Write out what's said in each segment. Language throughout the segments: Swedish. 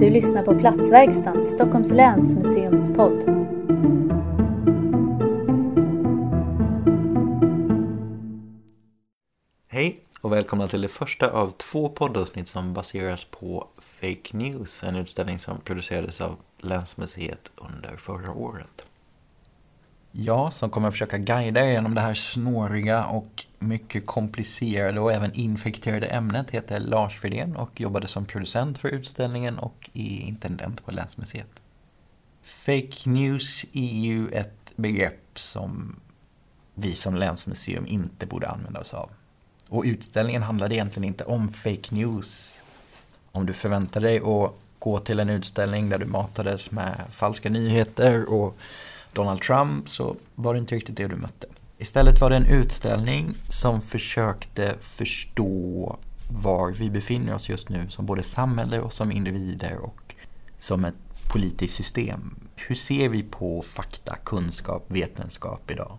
Du lyssnar på Platsverkstan, Stockholms läns museumspodd. Hej och välkomna till det första av två poddavsnitt som baseras på Fake News, en utställning som producerades av Länsmuseet under förra året. Jag som kommer att försöka guida er genom det här snåriga och mycket komplicerade och även infekterade ämnet heter Lars Fridén och jobbade som producent för utställningen och är intendent på Länsmuseet. Fake news är ju ett begrepp som vi som länsmuseum inte borde använda oss av. Och utställningen handlade egentligen inte om fake news. Om du förväntar dig att gå till en utställning där du matades med falska nyheter och Donald Trump så var det inte riktigt det du mötte. Istället var det en utställning som försökte förstå var vi befinner oss just nu som både samhälle och som individer och som ett politiskt system. Hur ser vi på fakta, kunskap, vetenskap idag?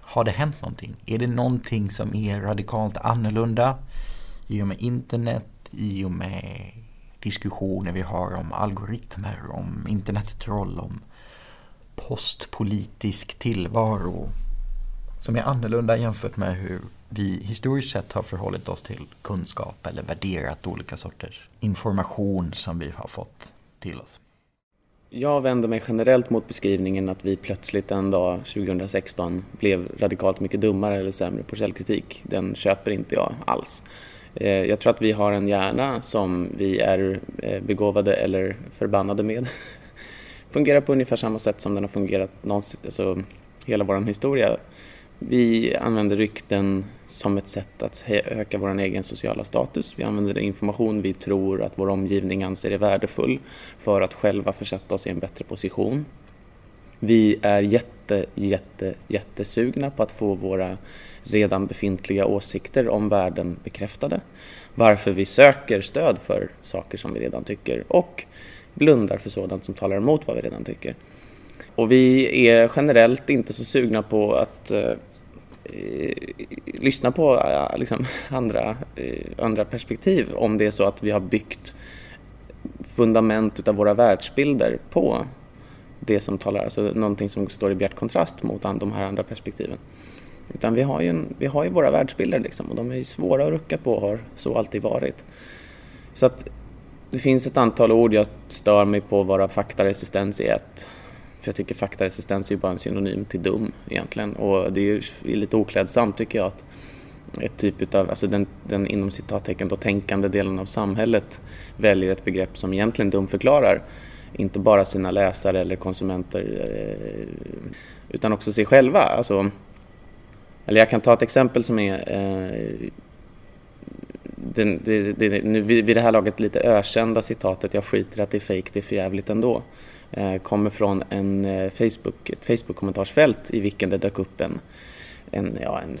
Har det hänt någonting? Är det någonting som är radikalt annorlunda i och med internet, i och med diskussioner vi har om algoritmer, om internettroll, om postpolitisk tillvaro som är annorlunda jämfört med hur vi historiskt sett har förhållit oss till kunskap eller värderat olika sorters information som vi har fått till oss. Jag vänder mig generellt mot beskrivningen att vi plötsligt en dag 2016 blev radikalt mycket dummare eller sämre på källkritik. Den köper inte jag alls. Eh, jag tror att vi har en hjärna som vi är eh, begåvade eller förbannade med. Fungerar på ungefär samma sätt som den har fungerat alltså, hela vår historia. Vi använder rykten som ett sätt att öka vår egen sociala status. Vi använder information vi tror att vår omgivning anser är värdefull för att själva försätta oss i en bättre position. Vi är jätte, jätte, jättesugna på att få våra redan befintliga åsikter om världen bekräftade. Varför vi söker stöd för saker som vi redan tycker och blundar för sådant som talar emot vad vi redan tycker. Och vi är generellt inte så sugna på att eh, eh lyssna på eh, liksom, andra, eh, andra perspektiv om det är så att vi har byggt fundament utav våra världsbilder på det som talar, alltså någonting som står i bjärt kontrast mot de här andra perspektiven. Utan vi har ju, en, vi har ju våra världsbilder liksom och de är svåra att rucka på och har så alltid varit. Så att det finns ett antal ord jag stör mig på vara faktaresistens i ett. För jag tycker faktaresistens är ju bara en synonym till dum egentligen och det är ju lite oklädsamt tycker jag att ett typ utav, alltså den, den inom citattecken då tänkande delen av samhället väljer ett begrepp som egentligen dumförklarar inte bara sina läsare eller konsumenter eh, utan också sig själva. Alltså, eller jag kan ta ett exempel som är eh, det, det, det, nu, vid det här laget lite ökända citatet “Jag skiter att det är fejk, det är för jävligt ändå” eh, kommer från en eh, Facebook, ett Facebook-kommentarsfält i vilken det dök upp en, en, ja, en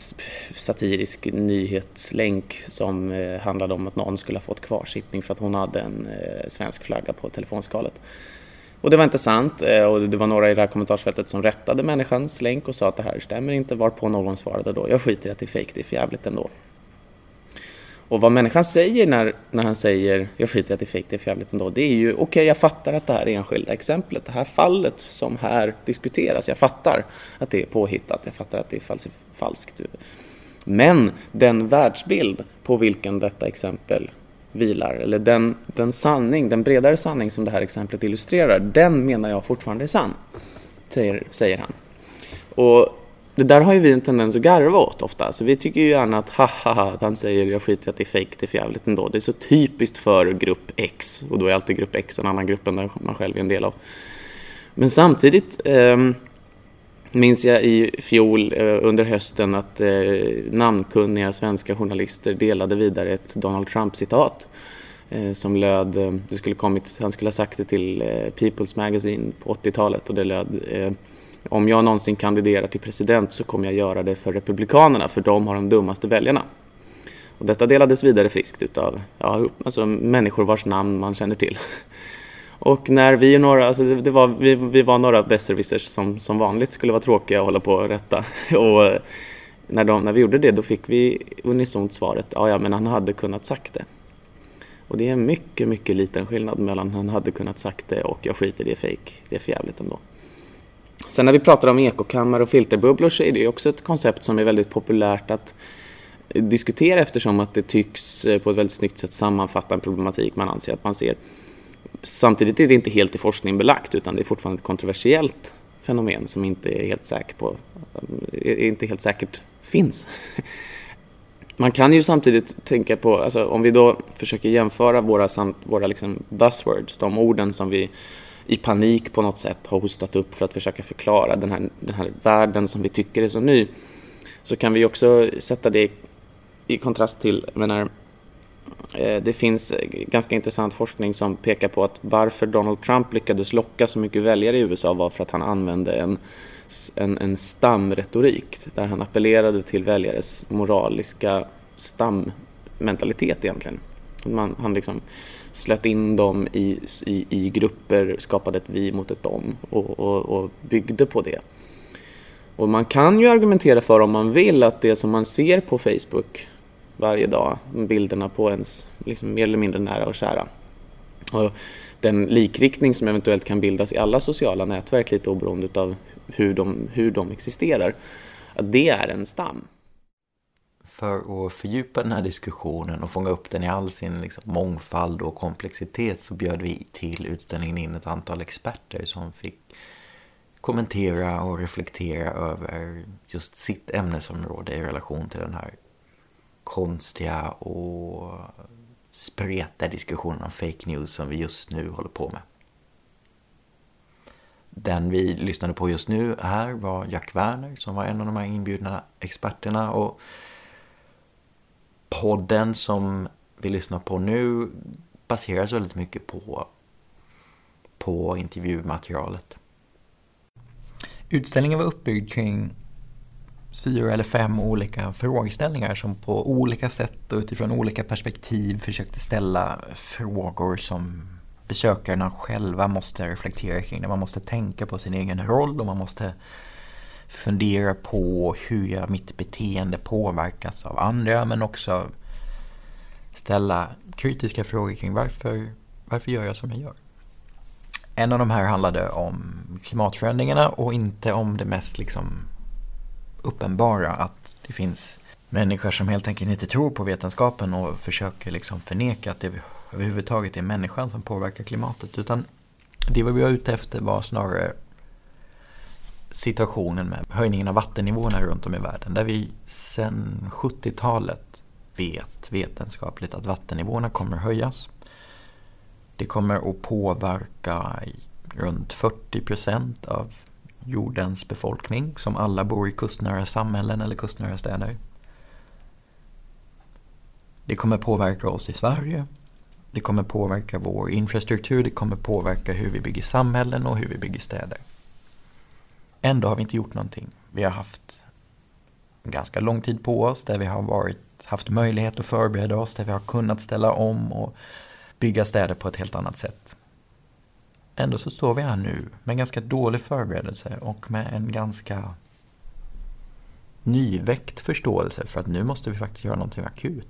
satirisk nyhetslänk som eh, handlade om att någon skulle ha fått kvarsittning för att hon hade en eh, svensk flagga på telefonskalet. Och det var inte sant eh, och det var några i det här kommentarsfältet som rättade människans länk och sa att det här stämmer inte varpå någon svarade då “Jag skiter i att det är fejk, det är för jävligt ändå” Och vad människan säger när, när han säger jag skiter i att det är fejk, det är jävligt ändå, det är ju okej, okay, jag fattar att det här enskilda exemplet, det här fallet som här diskuteras, jag fattar att det är påhittat, jag fattar att det är falskt. Men den världsbild på vilken detta exempel vilar, eller den, den sanning, den bredare sanning som det här exemplet illustrerar, den menar jag fortfarande är sann, säger, säger han. Och det där har ju vi en tendens att garva åt ofta. Så vi tycker ju gärna att haha, att han säger jag skiter i att det är fejk, det är förjävligt ändå. Det är så typiskt för grupp X och då är alltid grupp X en annan grupp än den man själv är en del av. Men samtidigt eh, minns jag i fjol eh, under hösten att eh, namnkunniga svenska journalister delade vidare ett Donald Trump-citat eh, som löd, eh, det skulle kommit, han skulle ha sagt det till eh, People's Magazine på 80-talet och det löd om jag någonsin kandiderar till president så kommer jag göra det för Republikanerna, för de har de dummaste väljarna. Och detta delades vidare friskt utav ja, alltså människor vars namn man känner till. Och när vi några, alltså det, var, vi, vi var några besserwissers som som vanligt skulle vara tråkiga och hålla på och rätta. Och eh, när, de, när vi gjorde det då fick vi unisont svaret, ja ja men han hade kunnat sagt det. Och det är en mycket, mycket liten skillnad mellan han hade kunnat sagt det och jag skiter i det fejk, Det är för jävligt ändå. Sen när vi pratar om ekokammare och filterbubblor så är det också ett koncept som är väldigt populärt att diskutera eftersom att det tycks eh, på ett väldigt snyggt sätt sammanfatta en problematik man anser att man ser. Samtidigt är det inte helt i forskning belagt utan det är fortfarande ett kontroversiellt fenomen som inte är helt säker på, eh, inte helt säkert finns. Man kan ju samtidigt tänka på, alltså, om vi då försöker jämföra våra, våra liksom buzzwords, de orden som vi i panik på något sätt har hostat upp för att försöka förklara den här, den här världen som vi tycker är så ny, så kan vi också sätta det i kontrast till, jag menar, eh, det finns eh, ganska intressant forskning som pekar på att varför Donald Trump lyckades locka så mycket väljare i USA var för att han använde en, en, en stamretorik där han appellerade till väljares moraliska stammentalitet egentligen. Man, han liksom slöt in dem i, i, i grupper, skapade ett vi mot ett dem och, och, och byggde på det. Och man kan ju argumentera för om man vill att det som man ser på Facebook varje dag, bilderna på ens liksom mer eller mindre nära och kära. Och den likriktning som eventuellt kan bildas i alla sociala nätverk lite oberoende av hur de, hur de existerar, att det är en stam. För att fördjupa den här diskussionen och fånga upp den i all sin liksom mångfald och komplexitet så bjöd vi till utställningen in ett antal experter som fick kommentera och reflektera över just sitt ämnesområde i relation till den här konstiga och spretiga diskussionen om fake news som vi just nu håller på med. Den vi lyssnade på just nu här var Jack Werner som var en av de här inbjudna experterna och podden som vi lyssnar på nu baseras väldigt mycket på, på intervjumaterialet. Utställningen var uppbyggd kring fyra eller fem olika frågeställningar som på olika sätt och utifrån olika perspektiv försökte ställa frågor som besökarna själva måste reflektera kring. Man måste tänka på sin egen roll och man måste fundera på hur jag, mitt beteende påverkas av andra men också ställa kritiska frågor kring varför, varför gör jag som jag gör. En av de här handlade om klimatförändringarna och inte om det mest liksom uppenbara att det finns människor som helt enkelt inte tror på vetenskapen och försöker liksom förneka att det överhuvudtaget är människan som påverkar klimatet. Utan det vi var ute efter var snarare situationen med höjningen av vattennivåerna runt om i världen. Där vi sedan 70-talet vet vetenskapligt att vattennivåerna kommer att höjas. Det kommer att påverka runt 40 procent av jordens befolkning som alla bor i kustnära samhällen eller kustnära städer. Det kommer påverka oss i Sverige. Det kommer påverka vår infrastruktur, det kommer påverka hur vi bygger samhällen och hur vi bygger städer. Ändå har vi inte gjort någonting. Vi har haft en ganska lång tid på oss där vi har varit, haft möjlighet att förbereda oss, där vi har kunnat ställa om och bygga städer på ett helt annat sätt. Ändå så står vi här nu med en ganska dålig förberedelse och med en ganska nyväckt förståelse för att nu måste vi faktiskt göra någonting akut.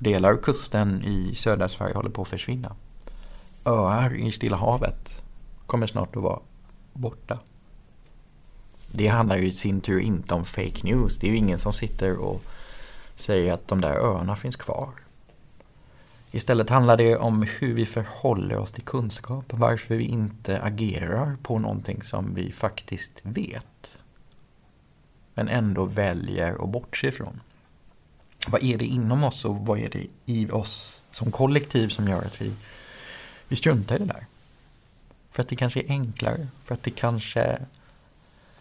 Delar av kusten i södra Sverige håller på att försvinna. Öar i Stilla havet kommer snart att vara borta. Det handlar ju i sin tur inte om fake news. Det är ju ingen som sitter och säger att de där öarna finns kvar. Istället handlar det om hur vi förhåller oss till kunskap. Varför vi inte agerar på någonting som vi faktiskt vet. Men ändå väljer att bortse ifrån. Vad är det inom oss och vad är det i oss som kollektiv som gör att vi, vi struntar i det där? För att det kanske är enklare. För att det kanske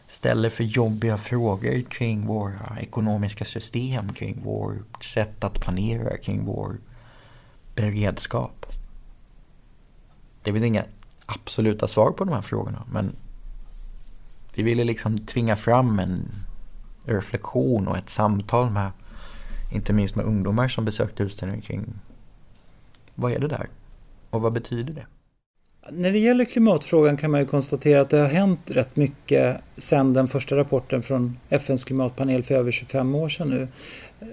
ställer för jobbiga frågor kring våra ekonomiska system, kring vårt sätt att planera, kring vår beredskap. Det finns inga absoluta svar på de här frågorna men vi ville liksom tvinga fram en reflektion och ett samtal med inte minst med ungdomar som besökte utställningen kring vad är det där och vad betyder det? När det gäller klimatfrågan kan man ju konstatera att det har hänt rätt mycket sedan den första rapporten från FNs klimatpanel för över 25 år sedan nu.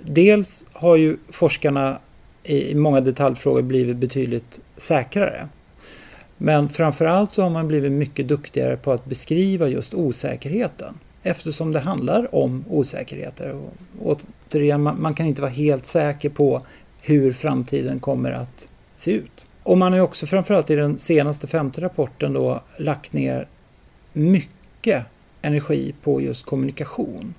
Dels har ju forskarna i många detaljfrågor blivit betydligt säkrare. Men framförallt så har man blivit mycket duktigare på att beskriva just osäkerheten. Eftersom det handlar om osäkerheter. Och återigen, man kan inte vara helt säker på hur framtiden kommer att se ut. Och man har också framförallt i den senaste femte rapporten då lagt ner mycket energi på just kommunikation.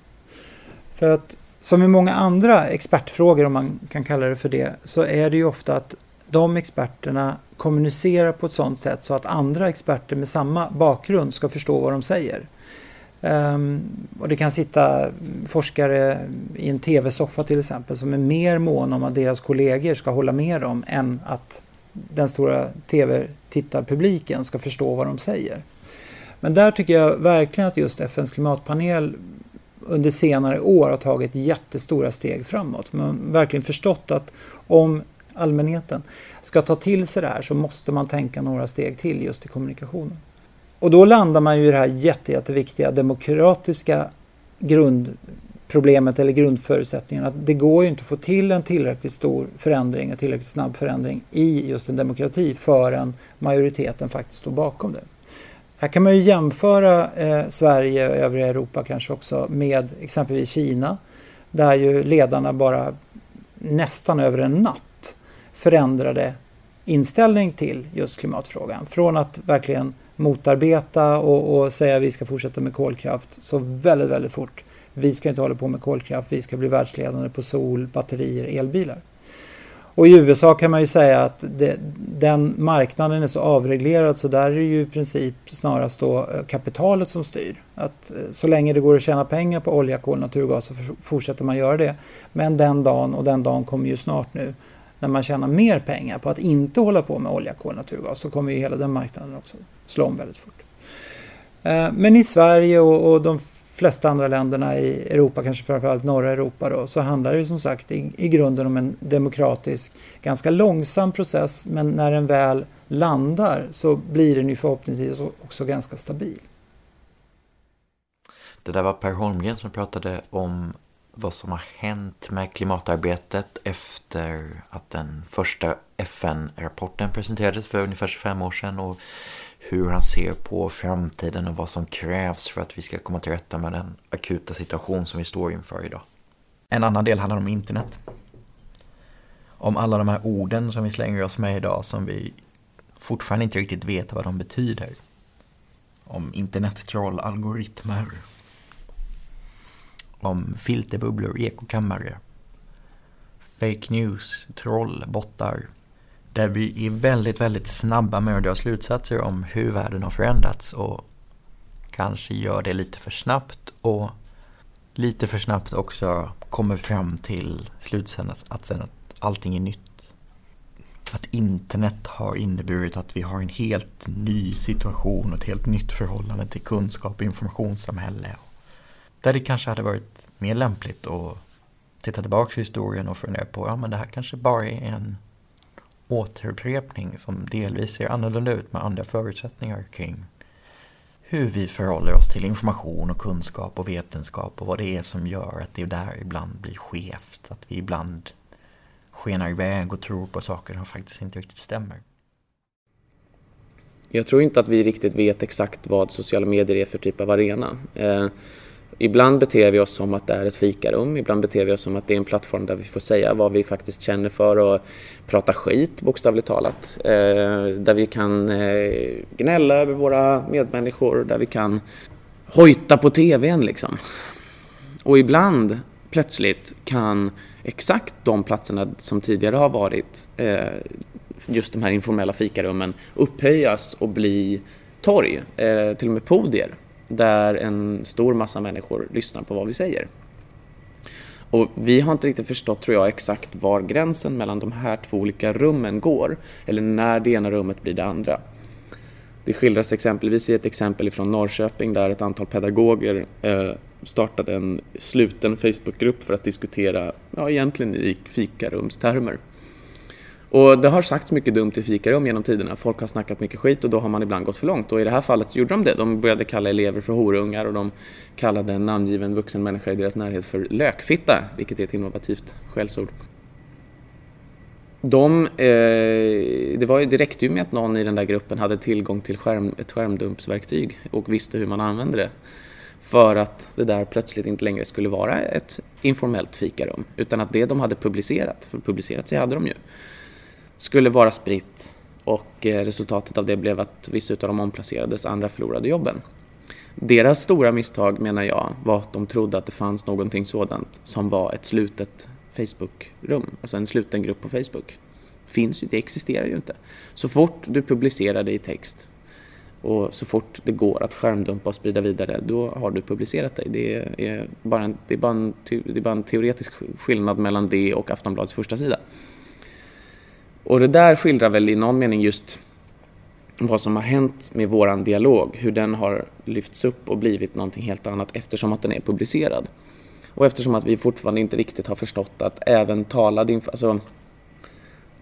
För att som i många andra expertfrågor, om man kan kalla det för det, så är det ju ofta att de experterna kommunicerar på ett sådant sätt så att andra experter med samma bakgrund ska förstå vad de säger. Um, och det kan sitta forskare i en tv-soffa till exempel som är mer måna om att deras kollegor ska hålla med dem än att den stora tv-tittarpubliken ska förstå vad de säger. Men där tycker jag verkligen att just FNs klimatpanel under senare år har tagit jättestora steg framåt. Man har verkligen förstått att om allmänheten ska ta till sig det här så måste man tänka några steg till just i kommunikationen. Och då landar man ju i det här jätte, jätteviktiga demokratiska grund problemet eller grundförutsättningen att det går ju inte att få till en tillräckligt stor förändring, en tillräckligt snabb förändring i just en demokrati förrän majoriteten faktiskt står bakom det. Här kan man ju jämföra eh, Sverige och övriga Europa kanske också med exempelvis Kina där ju ledarna bara nästan över en natt förändrade inställning till just klimatfrågan. Från att verkligen motarbeta och, och säga att vi ska fortsätta med kolkraft så väldigt, väldigt fort. Vi ska inte hålla på med kolkraft, vi ska bli världsledande på sol, batterier, elbilar. Och i USA kan man ju säga att det, den marknaden är så avreglerad så där är det ju i princip snarast då eh, kapitalet som styr. Att eh, så länge det går att tjäna pengar på olja, kol, naturgas så fortsätter man göra det. Men den dagen, och den dagen kommer ju snart nu, när man tjänar mer pengar på att inte hålla på med olja, kol, naturgas så kommer ju hela den marknaden också slå om väldigt fort. Eh, men i Sverige och, och de flesta andra länderna i Europa, kanske framförallt norra Europa då, så handlar det som sagt i, i grunden om en demokratisk, ganska långsam process men när den väl landar så blir den ju förhoppningsvis också ganska stabil. Det där var Per Holmgren som pratade om vad som har hänt med klimatarbetet efter att den första FN-rapporten presenterades för ungefär 25 år sedan och hur han ser på framtiden och vad som krävs för att vi ska komma till rätta med den akuta situation som vi står inför idag. En annan del handlar om internet. Om alla de här orden som vi slänger oss med idag som vi fortfarande inte riktigt vet vad de betyder. Om internettroll, algoritmer. Om filterbubblor, ekokammare. Fake news, troll, bottar, där vi är väldigt, väldigt snabba med att dra slutsatser om hur världen har förändrats och kanske gör det lite för snabbt och lite för snabbt också kommer fram till slutsatsen att, att allting är nytt. Att internet har inneburit att vi har en helt ny situation och ett helt nytt förhållande till kunskap och informationssamhälle. Där det kanske hade varit mer lämpligt att titta tillbaka i historien och fundera på, ja men det här kanske bara är en återupprepning som delvis ser annorlunda ut med andra förutsättningar kring hur vi förhåller oss till information och kunskap och vetenskap och vad det är som gör att det där ibland blir skevt. Att vi ibland skenar iväg och tror på saker som faktiskt inte riktigt stämmer. Jag tror inte att vi riktigt vet exakt vad sociala medier är för typ av arena. Eh, Ibland beter vi oss som att det är ett fikarum, ibland beter vi oss som att det är en plattform där vi får säga vad vi faktiskt känner för och prata skit bokstavligt talat. Eh, där vi kan eh, gnälla över våra medmänniskor, där vi kan hojta på TVn liksom. Och ibland plötsligt kan exakt de platserna som tidigare har varit eh, just de här informella fikarummen upphöjas och bli torg, eh, till och med podier där en stor massa människor lyssnar på vad vi säger. Och vi har inte riktigt förstått, tror jag, exakt var gränsen mellan de här två olika rummen går, eller när det ena rummet blir det andra. Det skildras exempelvis i ett exempel från Norrköping där ett antal pedagoger eh, startade en sluten Facebookgrupp för att diskutera, ja egentligen i fikarumstermer. Och det har sagts mycket dumt i fikarum genom tiderna. Folk har snackat mycket skit och då har man ibland gått för långt. Och i det här fallet så gjorde de det. De började kalla elever för horungar och de kallade en namngiven vuxen människa i deras närhet för lökfitta, vilket är ett innovativt skällsord. de, eh, det, var, det räckte ju med att någon i den där gruppen hade tillgång till skärm, ett skärmdumpsverktyg och visste hur man använde det för att det där plötsligt inte längre skulle vara ett informellt fikarum utan att det de hade publicerat, för publicerat sig hade de ju, skulle vara spritt och eh, resultatet av det blev att vissa av dem omplacerades, andra förlorade jobben. Deras stora misstag menar jag var att de trodde att det fanns någonting sådant som var ett slutet Facebookrum, alltså en sluten grupp på Facebook. Finns ju, det existerar ju inte. Så fort du publicerar det i text och så fort det går att skärmdumpa och sprida vidare, då har du publicerat dig. Det är bara en, det är bara en, det är bara en teoretisk skillnad mellan det och Aftonbladets första sida. Och det där skildrar väl i någon mening just vad som har hänt med våran dialog, hur den har lyfts upp och blivit någonting helt annat eftersom att den är publicerad. Och eftersom att vi fortfarande inte riktigt har förstått att även talad information, alltså,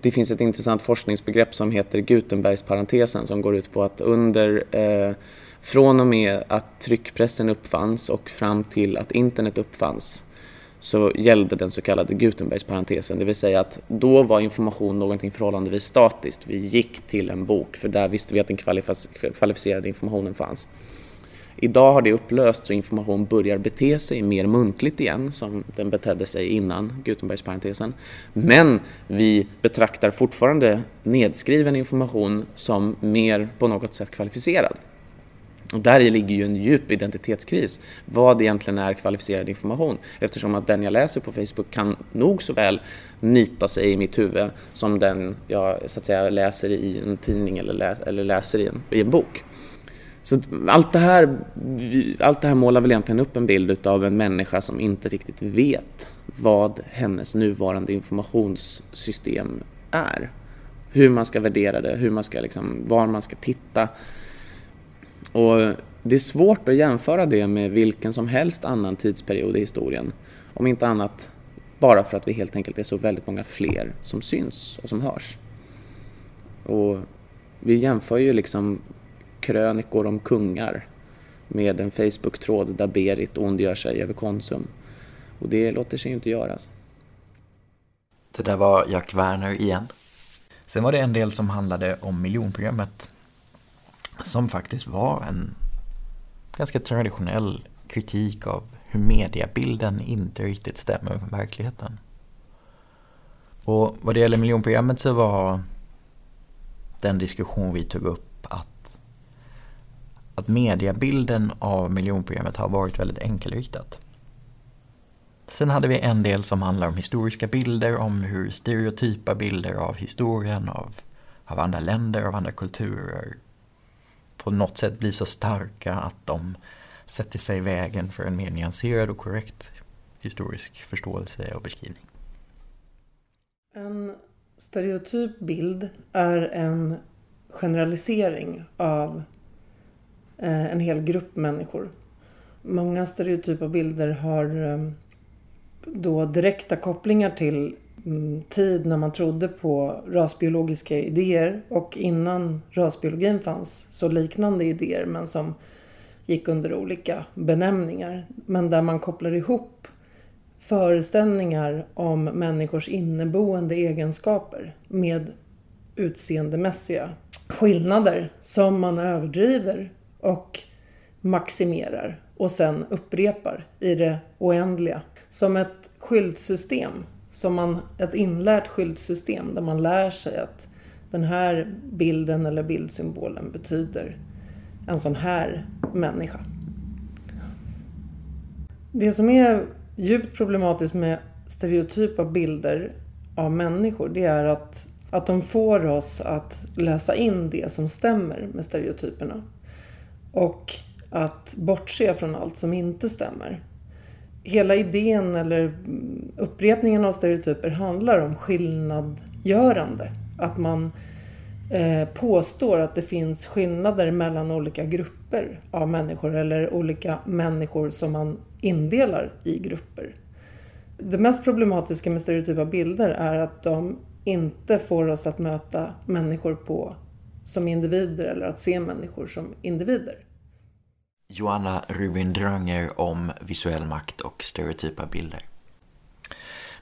det finns ett intressant forskningsbegrepp som heter Gutenbergsparentesen som går ut på att under eh, från och med att tryckpressen uppfanns och fram till att internet uppfanns så gällde den så kallade Gutenbergsparentesen, det vill säga att då var information någonting förhållandevis statiskt. Vi gick till en bok för där visste vi att den kvalificerade informationen fanns. Idag har det upplösts och information börjar bete sig mer muntligt igen som den betedde sig innan Gutenbergsparentesen. Men vi betraktar fortfarande nedskriven information som mer på något sätt kvalificerad. Och där ligger ju en djup identitetskris. Vad egentligen är kvalificerad information? Eftersom att den jag läser på Facebook kan nog så väl nita sig i mitt huvud som den jag så att säga, läser i en tidning eller, lä eller läser i en, i en bok. Så allt det, här, allt det här målar väl egentligen upp en bild av en människa som inte riktigt vet vad hennes nuvarande informationssystem är. Hur man ska värdera det, hur man ska liksom, var man ska titta. Och det är svårt att jämföra det med vilken som helst annan tidsperiod i historien. Om inte annat bara för att vi helt enkelt är så väldigt många fler som syns och som hörs. Och vi jämför ju liksom krönikor om kungar med en Facebook-tråd där Berit ondgör sig över Konsum. Och det låter sig ju inte göras. Det där var Jack Werner igen. Sen var det en del som handlade om miljonprogrammet. Som faktiskt var en ganska traditionell kritik av hur mediabilden inte riktigt stämmer med verkligheten. Och vad det gäller miljonprogrammet så var den diskussion vi tog upp att att mediabilden av miljonprogrammet har varit väldigt enkelriktat. Sen hade vi en del som handlar om historiska bilder, om hur stereotypa bilder av historien, av, av andra länder, av andra kulturer på något sätt blir så starka att de sätter sig i vägen för en mer nyanserad och korrekt historisk förståelse och beskrivning. En stereotyp bild är en generalisering av eh, en hel grupp människor. Många stereotypa bilder har eh, då direkta kopplingar till Mm, tid när man trodde på rasbiologiska idéer och innan rasbiologin fanns så liknande idéer men som gick under olika benämningar. Men där man kopplar ihop föreställningar om människors inneboende egenskaper med utseendemässiga skillnader som man överdriver och maximerar och sen upprepar i det oändliga. Som ett skyldsystem, som man, ett inlärt skyltsystem där man lär sig att den här bilden eller bildsymbolen betyder en sån här människa. Det som är djupt problematiskt med stereotypa bilder av människor det är att, att de får oss att läsa in det som stämmer med stereotyperna och att bortse från allt som inte stämmer. Hela idén eller upprepningen av stereotyper handlar om skillnadgörande. Att man eh, påstår att det finns skillnader mellan olika grupper av människor eller olika människor som man indelar i grupper. Det mest problematiska med stereotypa bilder är att de inte får oss att möta människor på som individer eller att se människor som individer. Joanna Rubin Dranger om visuell makt och stereotypa bilder.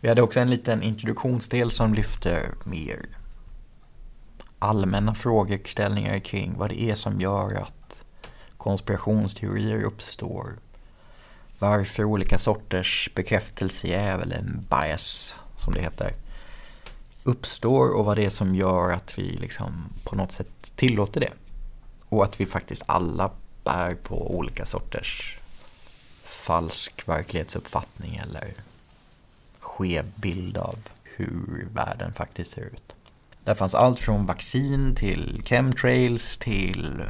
Vi hade också en liten introduktionsdel som lyfter mer allmänna frågeställningar kring vad det är som gör att konspirationsteorier uppstår. Varför olika sorters bekräftelsejäv eller bias som det heter uppstår och vad det är som gör att vi liksom på något sätt tillåter det. Och att vi faktiskt alla bär på olika sorters falsk verklighetsuppfattning eller skev bild av hur världen faktiskt ser ut. Där fanns allt från vaccin till chemtrails till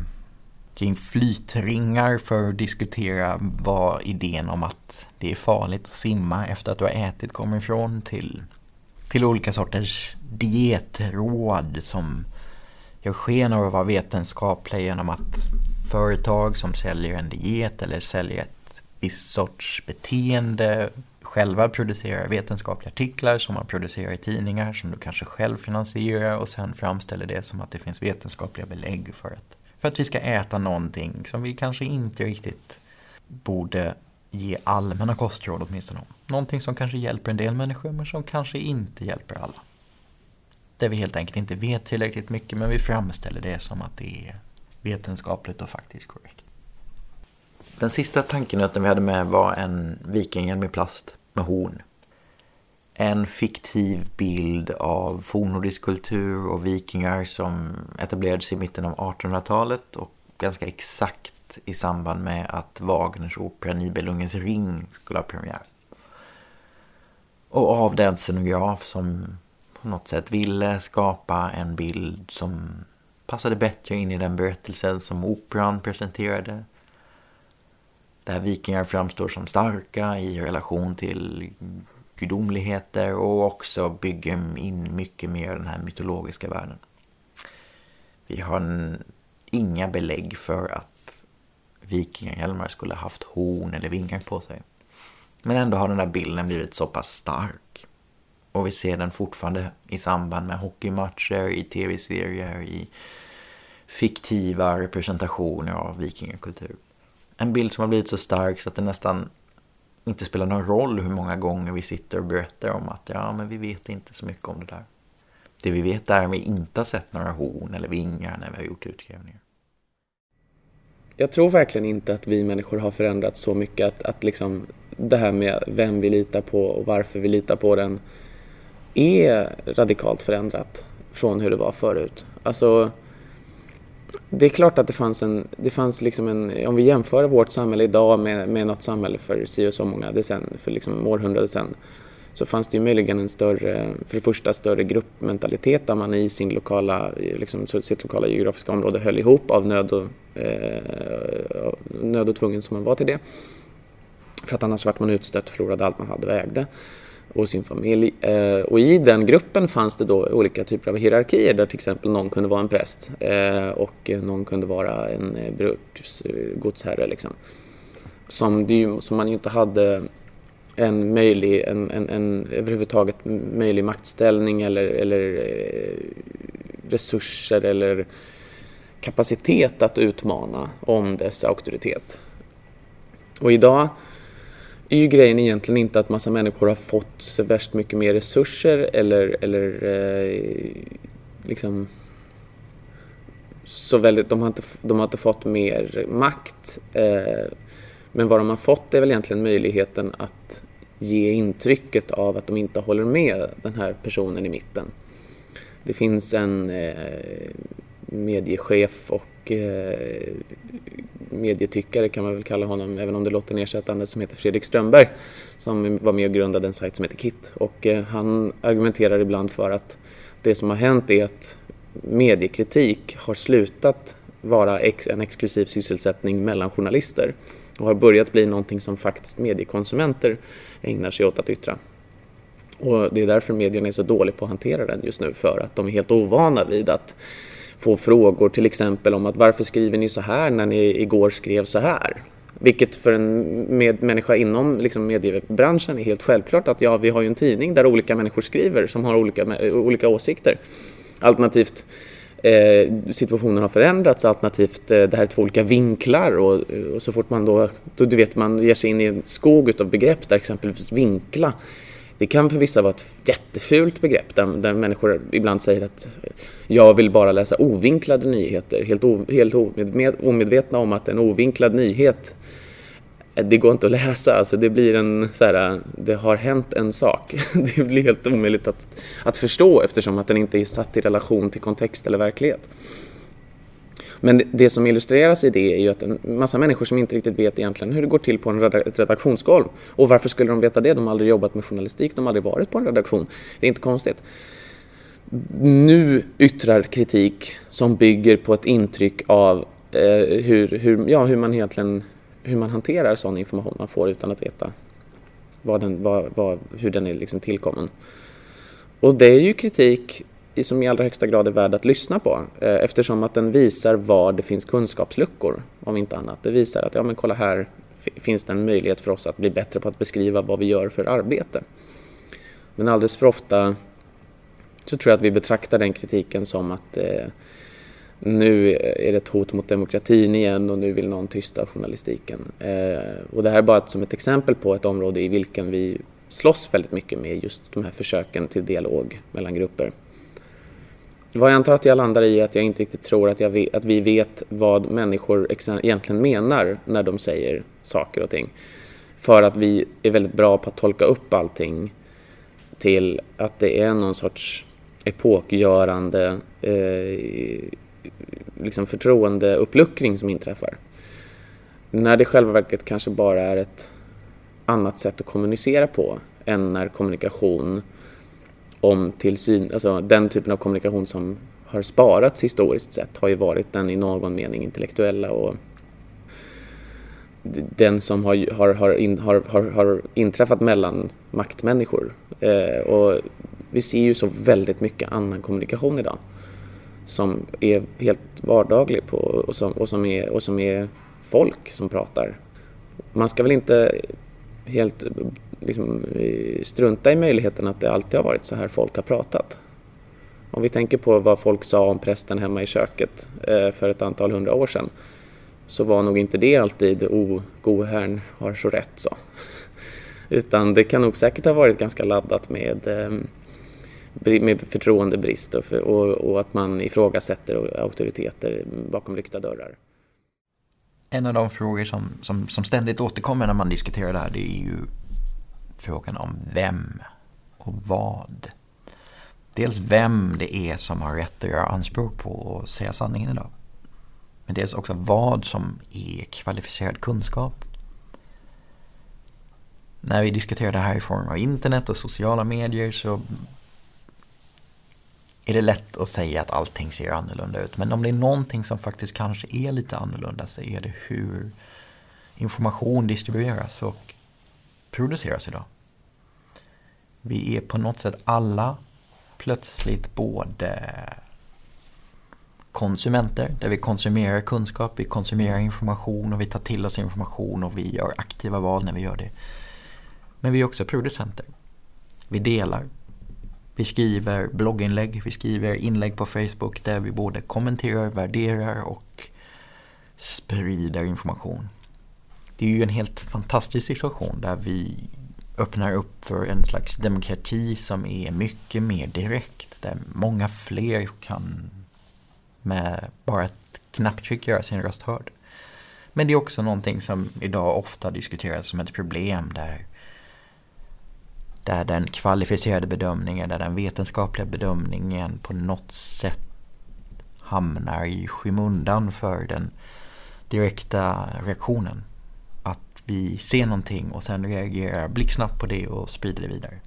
kring flytringar för att diskutera vad idén om att det är farligt att simma efter att du har ätit kommer ifrån till, till olika sorters dietråd som gör sken av att vara vetenskapliga genom att företag som säljer en diet eller säljer ett visst sorts beteende själva producerar vetenskapliga artiklar som man producerar i tidningar som du kanske själv finansierar och sen framställer det som att det finns vetenskapliga belägg för att, för att vi ska äta någonting som vi kanske inte riktigt borde ge allmänna kostråd åtminstone om. Någonting som kanske hjälper en del människor men som kanske inte hjälper alla. Där vi helt enkelt inte vet tillräckligt mycket men vi framställer det som att det är vetenskapligt och faktiskt korrekt. Den sista tankenöten vi hade med var en vikinghjälm i plast med horn. En fiktiv bild av fornnordisk kultur och vikingar som etablerades i mitten av 1800-talet och ganska exakt i samband med att Wagners opera Nibelungens ring skulle ha premiär. Och av den scenograf som på något sätt ville skapa en bild som passade bättre in i den berättelsen som operan presenterade där vikingar framstår som starka i relation till gudomligheter och också bygger in mycket mer den här mytologiska världen. Vi har inga belägg för att vikingahjälmar skulle haft horn eller vingar på sig. Men ändå har den där bilden blivit så pass stark. Och vi ser den fortfarande i samband med hockeymatcher, i tv-serier, i fiktiva representationer av vikingakultur en bild som har blivit så stark så att det nästan inte spelar någon roll hur många gånger vi sitter och berättar om att ja, men vi vet inte så mycket om det där. Det vi vet är att vi inte har sett några horn eller vingar när vi har gjort utgrävningar. Jag tror verkligen inte att vi människor har förändrats så mycket att, att liksom det här med vem vi litar på och varför vi litar på den är radikalt förändrat från hur det var förut. Alltså det är klart att det fanns en, det fanns liksom en, om vi jämför vårt samhälle idag med, med något samhälle för si och så många decennier, för liksom århundraden sedan, så fanns det ju möjligen en större, för det första större gruppmentalitet där man i sin lokala, liksom, sitt lokala geografiska område höll ihop av nöd och, eh, nöd och tvungen som man var till det. För att annars vart man utstött, förlorade allt man hade och ägde och sin familj. Eh, och i den gruppen fanns det då olika typer av hierarkier där till exempel någon kunde vara en präst eh, och någon kunde vara en eh, bruksgodsherre. Liksom. Som, ju, som man ju inte hade en möjlig, en, en, en överhuvudtaget möjlig maktställning eller, eller resurser eller kapacitet att utmana om dess auktoritet. Och idag är ju grejen egentligen inte att massa människor har fått så värst mycket mer resurser eller, eller eh, liksom så väldigt, de har inte, de har inte fått mer makt. Eh, men vad de har fått är väl egentligen möjligheten att ge intrycket av att de inte håller med den här personen i mitten. Det finns en eh, mediechef och eh, medietyckare kan man väl kalla honom, även om det låter nedsättande, som heter Fredrik Strömberg som var med och grundade en sajt som heter KIT. Och eh, han argumenterar ibland för att det som har hänt är att mediekritik har slutat vara ex en exklusiv sysselsättning mellan journalister och har börjat bli någonting som faktiskt mediekonsumenter ägnar sig åt att yttra. Och det är därför medierna är så dåliga på att hantera den just nu, för att de är helt ovana vid att få frågor till exempel om att varför skriver ni så här när ni igår skrev så här? Vilket för en med människa inom liksom mediebranschen är helt självklart att ja, vi har ju en tidning där olika människor skriver som har olika, olika åsikter. Alternativt eh, situationen har förändrats, alternativt eh, det här är två olika vinklar och, och, så fort man då, då, du vet man ger sig in i en skog av begrepp där exempelvis vinkla det kan för vissa vara ett jättefult begrepp där, där människor ibland säger att jag vill bara läsa ovinklade nyheter, helt, o, helt omedvetna om att en ovinklad nyhet det går inte att läsa, alltså det blir en så här, det har hänt en sak. Det blir helt omöjligt att, att förstå eftersom att den inte är satt i relation till kontext eller verklighet. Men det som illustreras i det är ju att en massa människor som inte riktigt vet egentligen hur det går till på en ett redaktionsgolv. Och varför skulle de veta det? De har aldrig jobbat med journalistik, de har aldrig varit på en redaktion. Det är inte konstigt. Nu yttrar kritik som bygger på ett intryck av eh, hur, hur, ja, hur man egentligen hur man hanterar sån information man får utan att veta vad den, vad, vad, hur den är liksom tillkommen. Och det är ju kritik som i allra högsta grad är värd att lyssna på eh, eftersom att den visar var det finns kunskapsluckor, om inte annat. Det visar att, ja men kolla här finns det en möjlighet för oss att bli bättre på att beskriva vad vi gör för arbete. Men alldeles för ofta så tror jag att vi betraktar den kritiken som att eh, nu är det ett hot mot demokratin igen och nu vill någon tysta journalistiken. Eh, och det här är bara som ett exempel på ett område i vilken vi slåss väldigt mycket med just de här försöken till dialog mellan grupper. Vad jag antar att jag landar i är att jag inte riktigt tror att, vet, att vi vet vad människor egentligen menar när de säger saker och ting. För att vi är väldigt bra på att tolka upp allting till att det är någon sorts epokgörande eh, liksom förtroendeuppluckring som inträffar. När det i själva verket kanske bara är ett annat sätt att kommunicera på än när kommunikation om tillsyn, alltså den typen av kommunikation som har sparats historiskt sett har ju varit den i någon mening intellektuella och den som har, har, har, in, har, har, har inträffat mellan maktmänniskor. Eh, och vi ser ju så väldigt mycket annan kommunikation idag som är helt vardaglig på, och, som, och, som är, och som är folk som pratar. Man ska väl inte helt liksom, eh, strunta i möjligheten att det alltid har varit så här folk har pratat. Om vi tänker på vad folk sa om prästen hemma i köket eh, för ett antal hundra år sedan så var nog inte det alltid oh, o, goherrn har så rätt så. Utan det kan nog säkert ha varit ganska laddat med ehm, med förtroendebrist och, och, och att man ifrågasätter auktoriteter bakom lyckta dörrar. En av de frågor som, som, som ständigt återkommer när man diskuterar det här det är ju frågan om vem och vad. Dels vem det är som har rätt att göra anspråk på att säga sanningen idag. Men dels också vad som är kvalificerad kunskap. När vi diskuterar det här i form av internet och sociala medier så är det lätt att säga att allting ser annorlunda ut. Men om det är någonting som faktiskt kanske är lite annorlunda så är det hur information distribueras och produceras idag. Vi är på något sätt alla plötsligt både konsumenter, där vi konsumerar kunskap, vi konsumerar information och vi tar till oss information och vi gör aktiva val när vi gör det. Men vi är också producenter. Vi delar, vi skriver blogginlägg, vi skriver inlägg på Facebook där vi både kommenterar, värderar och sprider information. Det är ju en helt fantastisk situation där vi öppnar upp för en slags demokrati som är mycket mer direkt. Där många fler kan med bara ett knapptryck göra sin röst hörd. Men det är också någonting som idag ofta diskuteras som ett problem där där den kvalificerade bedömningen, där den vetenskapliga bedömningen på något sätt hamnar i skymundan för den direkta reaktionen. Att vi ser någonting och sen reagerar blixtsnabbt på det och sprider det vidare.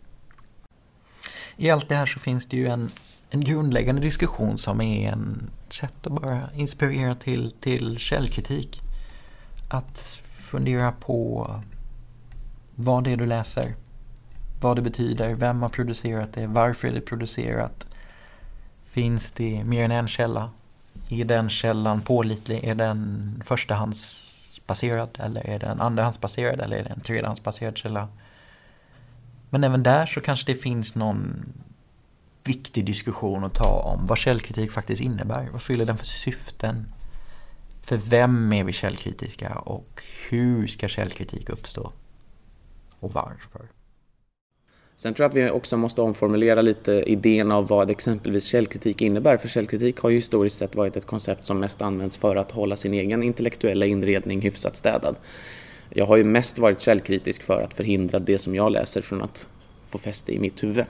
I allt det här så finns det ju en, en grundläggande diskussion som är en sätt att bara inspirera till, till källkritik. Att fundera på vad det är du läser vad det betyder, vem har producerat det, varför är det producerat. Finns det mer än en källa? Är den källan pålitlig? Är den förstahandsbaserad eller är den andrahandsbaserad eller är det en tredjehandsbaserad källa? Men även där så kanske det finns någon viktig diskussion att ta om vad källkritik faktiskt innebär. Vad fyller den för syften? För vem är vi källkritiska och hur ska källkritik uppstå? Och varför? Sen tror jag att vi också måste omformulera lite idén av vad exempelvis källkritik innebär. För källkritik har ju historiskt sett varit ett koncept som mest används för att hålla sin egen intellektuella inredning hyfsat städad. Jag har ju mest varit källkritisk för att förhindra det som jag läser från att få fäste i mitt huvud.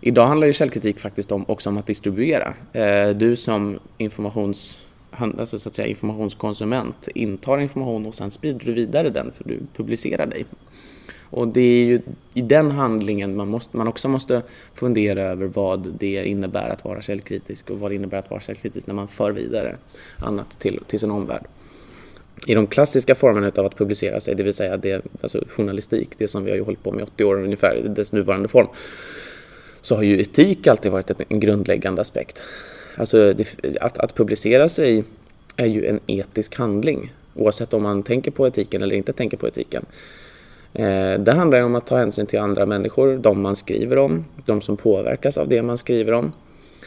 Idag handlar ju källkritik faktiskt om, också om att distribuera. Eh, du som informations, alltså så att säga, informationskonsument intar information och sen sprider du vidare den för du publicerar dig. Och det är ju i den handlingen man, måste, man också måste fundera över vad det innebär att vara källkritisk och vad det innebär att vara källkritisk när man för vidare annat till, till sin omvärld. I de klassiska formerna av att publicera sig, det vill säga det, alltså journalistik, det som vi har hållit på med i 80 år ungefär, dess nuvarande form, så har ju etik alltid varit en grundläggande aspekt. Alltså det, att, att publicera sig är ju en etisk handling oavsett om man tänker på etiken eller inte tänker på etiken. Eh, det handlar om att ta hänsyn till andra människor, de man skriver om, de som påverkas av det man skriver om,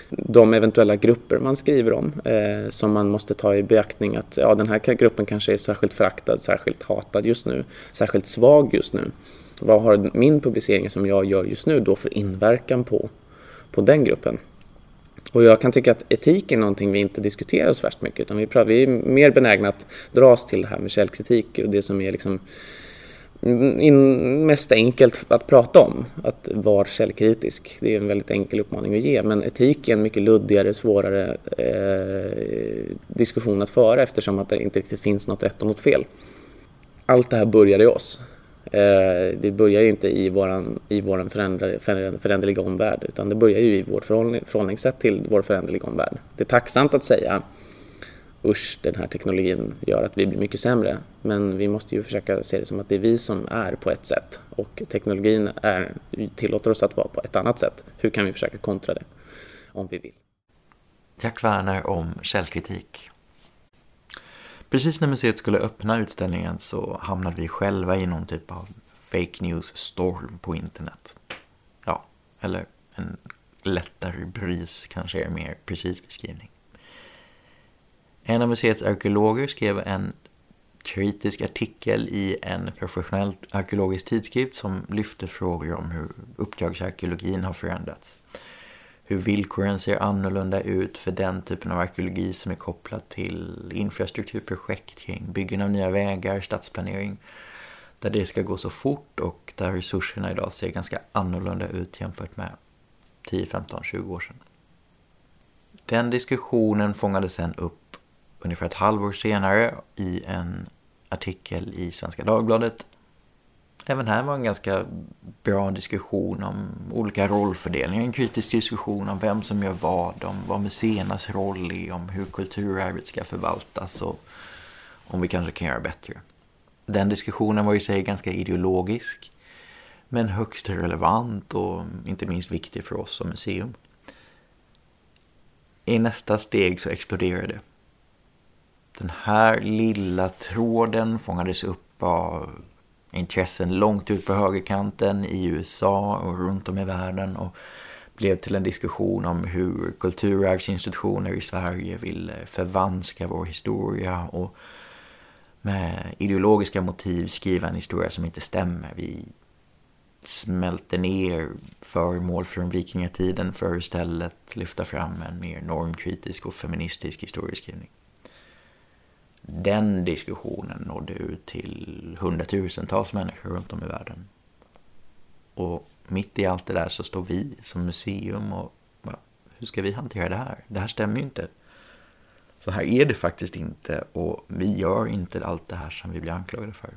de eventuella grupper man skriver om eh, som man måste ta i beaktning att ja, den här gruppen kanske är särskilt föraktad, särskilt hatad just nu, särskilt svag just nu. Vad har min publicering som jag gör just nu då för inverkan på, på den gruppen? Och jag kan tycka att etik är någonting vi inte diskuterar så värst mycket utan vi, pratar, vi är mer benägna att dras till det här med källkritik och det som är liksom mest enkelt att prata om, att vara källkritisk. Det är en väldigt enkel uppmaning att ge, men etik är en mycket luddigare, svårare eh, diskussion att föra eftersom att det inte riktigt finns något rätt och något fel. Allt det här börjar i oss. Eh, det börjar ju inte i vår i våran föränderliga omvärld utan det börjar ju i vårt förhållningssätt till vår föränderliga omvärld. Det är tacksamt att säga usch, den här teknologin gör att vi blir mycket sämre. Men vi måste ju försöka se det som att det är vi som är på ett sätt och teknologin är, tillåter oss att vara på ett annat sätt. Hur kan vi försöka kontra det om vi vill? Jack Werner om källkritik. Precis när museet skulle öppna utställningen så hamnade vi själva i någon typ av fake news storm på internet. Ja, eller en lättare bris kanske är mer precis beskrivning. En av museets arkeologer skrev en kritisk artikel i en professionell arkeologisk tidskrift som lyfte frågor om hur uppdragsarkeologin har förändrats. Hur villkoren ser annorlunda ut för den typen av arkeologi som är kopplad till infrastrukturprojekt kring byggen av nya vägar, stadsplanering. Där det ska gå så fort och där resurserna idag ser ganska annorlunda ut jämfört med 10, 15, 20 år sedan. Den diskussionen fångade sen upp ungefär ett halvår senare i en artikel i Svenska Dagbladet. Även här var en ganska bra diskussion om olika rollfördelningar, en kritisk diskussion om vem som gör vad, om vad museernas roll är, om hur kulturarvet ska förvaltas och om vi kanske kan göra bättre. Den diskussionen var i sig ganska ideologisk, men högst relevant och inte minst viktig för oss som museum. I nästa steg så exploderade det. Den här lilla tråden fångades upp av intressen långt ut på högerkanten i USA och runt om i världen och blev till en diskussion om hur kulturarvsinstitutioner i Sverige vill förvanska vår historia och med ideologiska motiv skriva en historia som inte stämmer. Vi smälter ner föremål från vikingatiden för att istället lyfta fram en mer normkritisk och feministisk historieskrivning den diskussionen nådde ut till hundratusentals människor runt om i världen. Och mitt i allt det där så står vi som museum och hur ska vi hantera det här? Det här stämmer ju inte. Så här är det faktiskt inte och vi gör inte allt det här som vi blir anklagade för.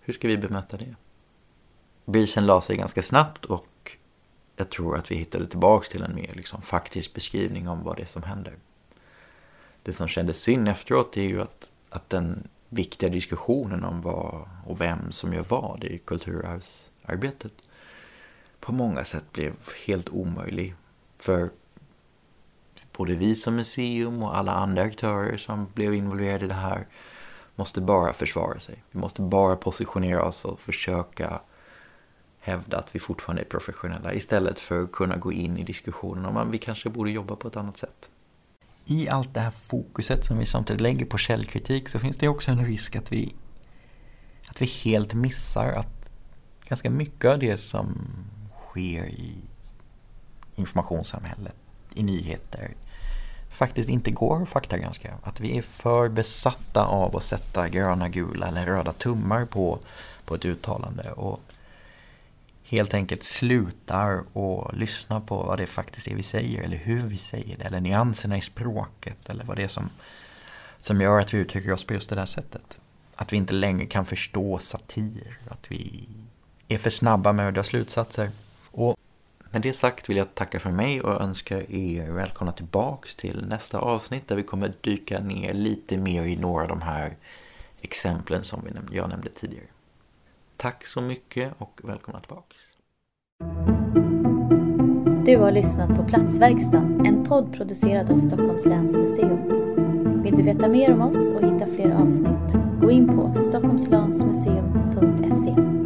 Hur ska vi bemöta det? Brisen la sig ganska snabbt och jag tror att vi hittade tillbaks till en mer liksom, faktisk beskrivning om vad det är som händer det som kändes synd efteråt är ju att, att den viktiga diskussionen om vad och vem som gör vad i kulturarvsarbetet på många sätt blev helt omöjlig. För både vi som museum och alla andra aktörer som blev involverade i det här måste bara försvara sig. Vi måste bara positionera oss och försöka hävda att vi fortfarande är professionella istället för att kunna gå in i diskussionen om att vi kanske borde jobba på ett annat sätt i allt det här fokuset som vi samtidigt lägger på källkritik så finns det också en risk att vi, att vi helt missar att ganska mycket av det som sker i informationssamhället, i nyheter, faktiskt inte går att faktagranska. Att vi är för besatta av att sätta gröna, gula eller röda tummar på, på ett uttalande och helt enkelt slutar och lyssna på vad det faktiskt är vi säger eller hur vi säger det eller nyanserna i språket eller vad det är som, som gör att vi uttrycker oss på just det där sättet. Att vi inte längre kan förstå satir, att vi är för snabba med att dra slutsatser. Och med det sagt vill jag tacka för mig och önska er välkomna tillbaks till nästa avsnitt där vi kommer dyka ner lite mer i några av de här exemplen som jag nämnde tidigare. Tack så mycket och välkomna tillbaks. Du har lyssnat på Platsverkstan, en podd producerad av Stockholms läns museum. Vill du veta mer om oss och hitta fler avsnitt? Gå in på stockholmslansmuseum.se